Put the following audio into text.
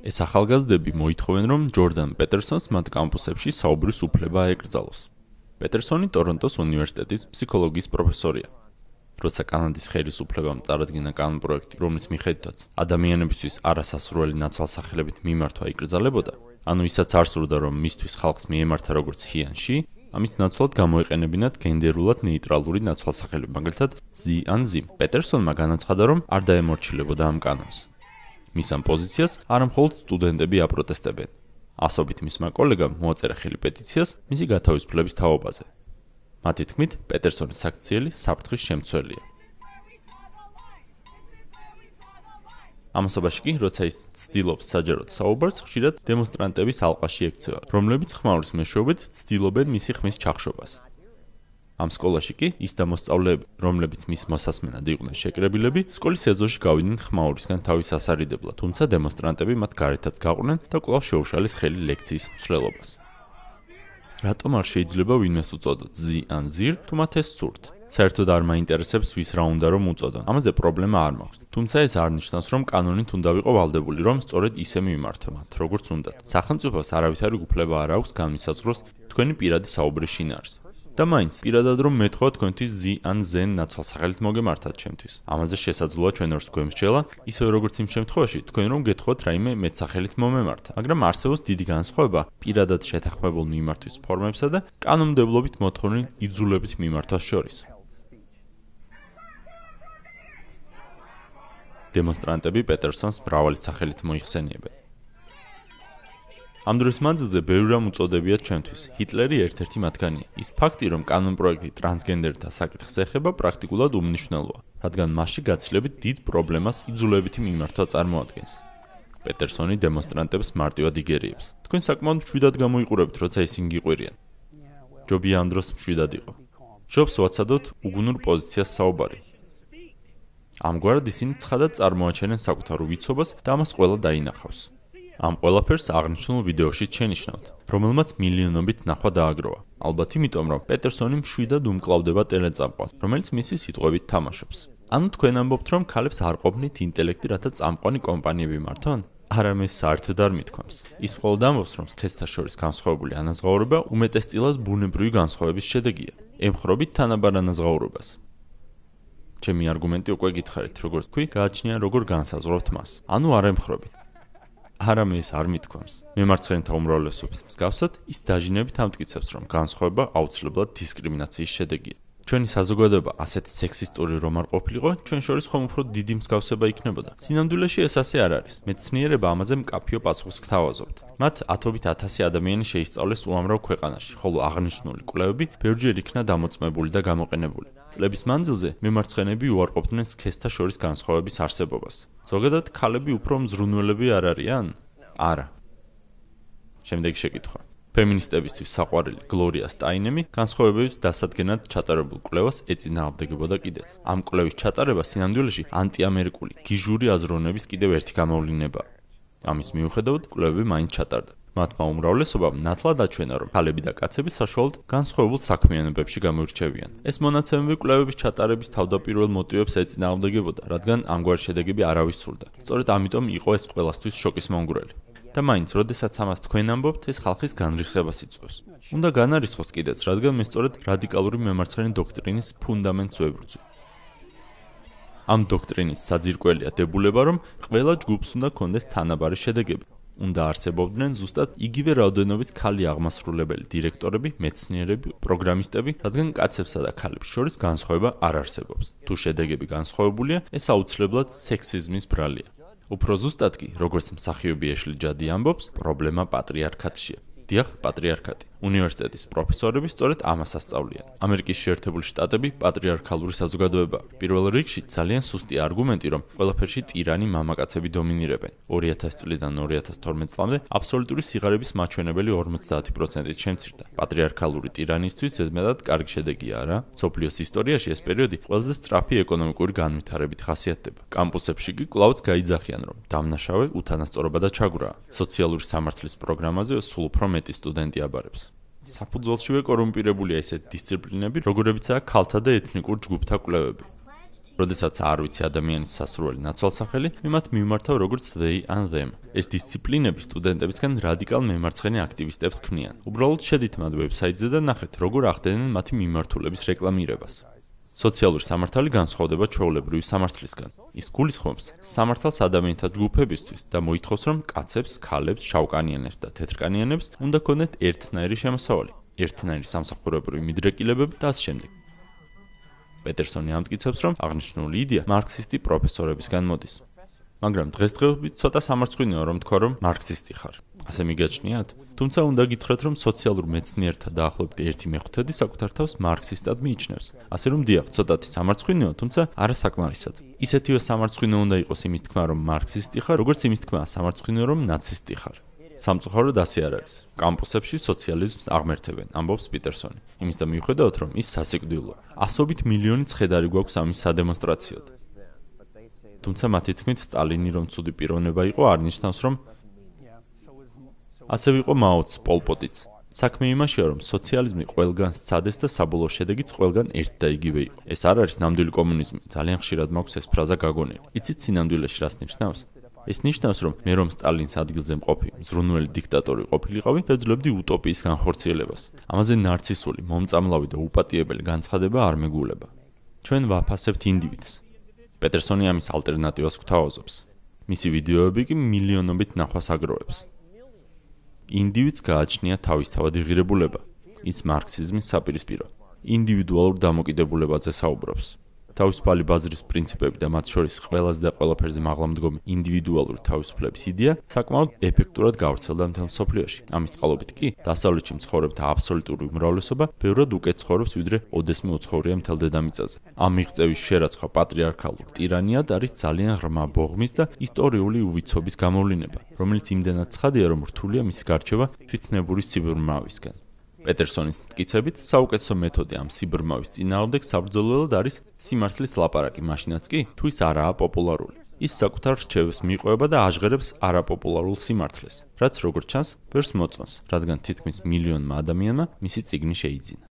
ეს ახალგაზრდები მოითხოვენ, რომ ჯორდან პეტერსონს მათ კამპუსებში საუბრის უფლება ეკრძალოს. პეტერსონი ტორონტოს უნივერსიტეტის ფსიქოლოგიის პროფესორია. როცა კანადის ხელისუფლებამ წარადგინა კანონ პროექტი, რომლის მიხედვითაც ადამიანებისთვის არასასრული ნაცვალსახელებით მიმართვა იკრძალებოდა, ანუ ისაც არ სურდა, რომ მისთვის ხალხს მიემართა როგორც ჰიანში, ამის ნაცვლად გამოიყენებინათ გენდერულად ნეიტრალური ნაცვალსახელები, მაგალითად ზი ან ზი. პეტერსონმა განაცხადა, რომ არ დაემორჩილებოდა ამ კანონს. მის ამ პოზიციას არამხოლოდ სტუდენტები აპროტესტებენ. ასობით მისმა კოლეგამ მოაწერა ხელი პეტიციას მისი გათავისუფლების თაობაზე. მათი თქმით, პეტერსონის საქციელი საფრთხის შემცველია. ამასობაში კი, როცა ის ცდილობს საჯაროდ საუბარს, ხშირად დემონსტრანტების ალყაში ექცევა, რომლებიც ხმაურის მეშვეობით ცდილობენ მისი ხმის ჩახშობას. ამ სკოლაში კი ის და მოსწავლეები, რომლებიც მის მოსასმენად იყვნენ შეკრებილები, სკოლის ეზოში გავიდნენ ხმაურისგან თავის ასარიდებლად, თუმცა დემონსტრანტები მათ გარეთაც გაყვნენ და კვლავ შეუშალეს ხელი ლექციის მსვლელობას. რატომ არ შეიძლება ვინმეს უწოდოთ ზი ან ზირ, თუ მათ ეს სურთ? საერთოდ არ მაინტერესებს ვის რა უნდა რომ უწოდონ. ამაზე პრობლემა არ მაქვს. თუმცა ეს არ ნიშნავს, რომ კანონით უნდა ვიყო ვალდებული, რომ სწორედ ისე მიმართო მათ, როგორც უნდათ. სახელმწიფოს არავითარი უფლება არ აქვს განმისაზღვროს თქვენი პირადი საუბრის შინაარს. და მაინც პირადად რომ მეთქვა თქვენთვის ზი ან ზენ ნაცვალსახელით მოგემართათ ჩემთვის. ამაზე შესაძლოა ჩვენ ორს გვემსჯელა, ისე როგორც იმ შემთხვევაში თქვენ რომ გეთხოვოთ რაიმე მეტსახელით მომემართა. მაგრამ არსებობს დიდი განსხვავება პირადად შეთანხმებულ მიმართვის ფორმებსა და კანონმდებლობით მოთხოვნილ იძულებით მიმართვას შორის. დემონსტრანტები პეტერსონს მრავალი სახელით მოიხსენიებენ. ამ დროს მანძილზე ბევრი რამ უწოდებიათ ჩვენთვის. ჰიტლერი ერთ-ერთი მათგანია. ის ფაქტი, რომ კანონ პროექტი ტრანსგენდერთა საკითხს ეხება, პრაქტიკულად უმნიშვნელოა, რადგან მასში გაცილებით დიდ პრობლემას იძულებითი მიმართვა წარმოადგენს. პეტერსონი დემონსტრანტებს მარტივად იგერიებს. თქვენ საკმაოდ მშვიდად გამოიყურებთ, როცა ისინი გიყვირიან. ჯობია ამ დროს მშვიდად იყო. ჯობს ვაცადოთ უგუნურ პოზიციას საუბარი. ამგვარად ისინი ცხადად წარმოაჩენენ საკუთარ უვიცობას და ამას ყველა დაინახავს. ამ ყველაფერს აღნიშნულ ვიდეოში შენიშნავთ, რომელმაც მილიონობით ნახვა დააგროვა. ალბათ იმიტომ, რომ პეტერსონი მშვიდად უმკლავდება ტელეწამყვანს, რომელიც მისი სიტყვებით თამაშობს. ანუ თქვენ ამბობთ, რომ ქალებს არ ყოფნით ინტელექტი, რათა წამყვანი კომპანიები მართონ? არამეს საერთოდ არ მithქვამს. ის მხოლოდ ამბობს, რომ სქესთა შორის განსხვავებული ანაზღაურება უმეტესწილად ბუნებრივი განსხვავების შედეგია. ემხრობით თანაბარ ანაზღაურებას. ჩემი არგუმენტი უკვე გითხარით, როგორც თქვი, გააჩნია როგორ განსაზღვრავთ მას. ანუ არ ემხრობით. არამე ის არ მithქვამს. მემარცხენეთა უმრავლესობის მსგავსად, ის დაჟინებით ამტკიცებს, რომ განსხვავება აუცილებლად დისკრიმინაციის შედეგია. ჩვენი საზოგადოება ასეთი სექსისტური რომ არ ყოფილიყო, ჩვენ შორის ხომ უფრო დიდი მსგავსება იქნებოდა. სინამდვილეში ეს ასე არ არის. მეცნიერება ამაზე მკაფიო პასუხს გთავაზობთ. მათ ათობით ათასი ადამიანი შეისწავლეს უამრავ ქვეყანაში, ხოლო აღნიშნული კვლევები ბევრჯერ იქნა დამოწმებული და გამოყენებული. წლების მანძილზე მემარცხენეები უარყოფდნენ სქესთა შორის განსხვავების არსებობას. ზოგადად, ქალები უფრო მზრუნველები არ არიან? არა. შემდეგი შეკითხვა. ფემინისტებისთვის საყვარელი გლორია სტაინემი განსხვავებების დასადგენად ჩატარებულ კვლევას ეწინააღმდეგებოდა კიდეც. ამ კვლევის ჩატარება სინამდვილეში ანტიამერიკული გიჟური აზროვნების კიდევ ერთი გამოვლინებაა. ამის მიუხედავად, კვლევები მაინც ჩატარდა. მათმა უმრავლესობამ ნათლად აჩვენა, რომ ქალები და კაცები საშუალოდ განსხვავებულ საქმიანობებში გამოირჩევიან. ეს მონაცემები კვლევების ჩატარების თავდაპირველ მოტივებს ეწინააღმდეგებოდა, რადგან ამგვარი შედეგები არავის სურდა. სწორედ ამიტომ იყო ეს ყველასთვის შოკის მომგვრელი. და მაინც, როდესაც ამას თქვენ ამბობთ, ეს ხალხის განრისხებას იწვევს. უნდა განარისხოს კიდეც, რადგან მე სწორედ რადიკალური მემარცხენე დოქტრინის ფუნდამენტს ვებრუძე. ამ დოქტრინის საძირკველია დებულება, რომ ყველა ჯგუფს უნდა კონდეს თანაბარი შედეგები. უნდა არსებობდნენ ზუსტად იგივე რაოდენობის ქალი აღმასრულებელი დირექტორები, მეცნიერები, პროგრამისტები, რადგან კაცებსა და ქალებს შორის განსხვავება არ არსებობს. თუ შედეგები განსხვავებულია, ეს აუცილებლად სექსიზმის ბრალია. უფრო ზუსტად კი, როგორც მსახიობი ეშლი ჯადი ამბობს, პრობლემა პატრიარქატშია. დიახ, პატრიარქატი. უნივერსიტეტის პროფესორები სწორედ ამას ასწავლიან. ამერიკის შეერთებული შტატები პატრიარქალური საზოგადოება. პირველ რიგში ძალიან სუსტი არგუმენტი, რომ ყველაფერში ტირანი მამაკაცები დომინირებენ. 2000 წლიდან 2012 წლამდე აბსოლუტური სიღარიბის მაჩვენებელი 50%-ით შემცირდა. პატრიარქალური ტირანისთვის ზედმეტად კარგი შედეგია, რა? სოფლიოს ისტორიაში ეს პერიოდი ყველაზე სწრაფი ეკონომიკური განვითარებით ხასიათდება. კამპუსებში კი კვლავაც გაიძახიან, რომ დამნაშავე უთანასწორობა და ჩაგვრაა. სოციალური სამართლის პროგრამაზე სულ უფრო მეტი სტუდენტი აბარებს. საფუძველშივე კორუმპირებულია ესეთ დისციპლინები, როგორებიცაა ქალთა და ეთნიკურ ჯგუფთა კვლევები. როდესაც არ ვიცი ადამიანის სასურველი ნაცვალსახელი, მე მათ მიმართავ როგორც they and them. ეს დისციპლინები სტუდენტებისგან რადიკალ მემარცხენე აქტივისტებს ქმნიან. უბრალოდ შედით მათ ვებსაიტზე და ნახეთ, როგორ ახდენენ მათი მიმართულების რეკლამირებას. სოციალური სამართალი განსხვავდება ჩვეულებრივი სამართლისგან. ის გულისხმობს სამართალს ადამიანთა ჯგუფებისთვის და მოითხოვს, რომ კაცებს, ქალებს, შავკანიანებს და თეთრკანიანებს უნდა ქონდეთ ერთნაირი შემოსავალი, ერთნაირი სამსახურებრივი მიდრეკილებები და ასე შემდეგ. პეტერსონი ამტკიცებს, რომ აღნიშნული იდეა მარქსისტი პროფესორებისგან მოდის. მაგრამ დღესდღეობით ცოტა სამარცხვინოა რომ თქვა რომ მარქსისტი ხარ. ასე მიგაჩნიათ? თუმცა უნდა გითხრათ რომ სოციალურ მეცნიერთა დაახლოებით 1/5 საკუთარ თავს მარქსისტად მიიჩნევს. ასე რომ დიახ, ცოტათი სამარცხვინოა, თუმცა არა საკმარისად. ისეთივე სამარცხვინო უნდა იყოს იმის თქმა რომ მარქსისტი ხარ, როგორც იმის თქმა სამარცხვინო რომ ნაცისტი ხარ. სამწუხაროდ ასე არ არის. კამპუსებში სოციალიზმს აღმერთებენ, ამბობს პიტერსონი. იმის და მიუხედავად რომ ის სასიკვდილოა. ასობით მილიონი ცხედარი გვაქვს ამის სადემონსტრაციოდ. თუმცა მათი თქმით სტალინი რომ ცუდი პიროვნება იყო, არ ნიშნავს რომ ასე ვიყო მაოც, პოლპოტიც. საქმე იმაშია რომ სოციალიზმი ყველგან სცადეს და საბოლოო შედეგიც ყველგან ერთ და იგივე იყო. ეს არ არის ნამდვილი კომუნიზმი. ძალიან ხშირად მაქვს ეს ფრაზა გაგონილი. იცით სინამდვილეში რას ნიშნავს? ეს ნიშნავს, რომ მე რომ სტალინის ადგილზე მყოფი, ზრუნველი დიქტატორი ყოფილიყავი, ვეძლებდი უტოპიის განხორციელებას. ამაზე ნარცისული, მომწამლავი და უპატიებელი განცხადება არ მეგულება. ჩვენ ვაფასებთ ინდივიდს. პეტერსონი ამის ალტერნატივას გვთავაზობს. მისი ვიდეოები კი მილიონობით ნახვას აგროვებს. ინდივიდს გააჩნია თავისთავადი ღირებულება. ის მარქსიზმის საპირისპირო. ინდივიდუალურ დამოკიდებულებაზე საუბრობს. თავისუფალი ბაზრის პრინციპები და მათ შორის ყველაზე და ყველაფერზე მაღლამდგომი ინდივიდუალური თავისუფლების იდეა საკმაოდ ეფექტურად გავრცელდა მთელ მსოფლიოში. ამის წყალობით კი დასავლეთში მცხოვრებთა აბსოლუტური უმრავლესობა ბევრად უკეთ ცხოვრობს ვიდრე ოდესმე უცხოვრია მთელ დედამიწაზე. ამ მიღწევის შერაცხვა პატრიარქალურ ტირანიად არის ძალიან ღრმა ბოღმის და ისტორიული უვიცობის გამოვლინება, რომელიც იმდენად ცხადია, რომ რთულია მისი გარჩევა თვითნებური სიბრმავისგან. პეტერსონის მტკიცებით, საუკეთესო მეთოდი ამ სიბრმავის წინააღმდეგ საბრძოლველად არის სიმართლის ლაპარაკი, მაშინაც კი თუ ის არაა პოპულარული. ის საკუთარ რჩევებს მიყვება და აჟღერებს არაპოპულარულ სიმართლეს, რაც როგორც ჩანს, ვერს მოწონს, რადგან თითქმის მილიონმა ადამიანმა მისი ციგნი შეიძინა.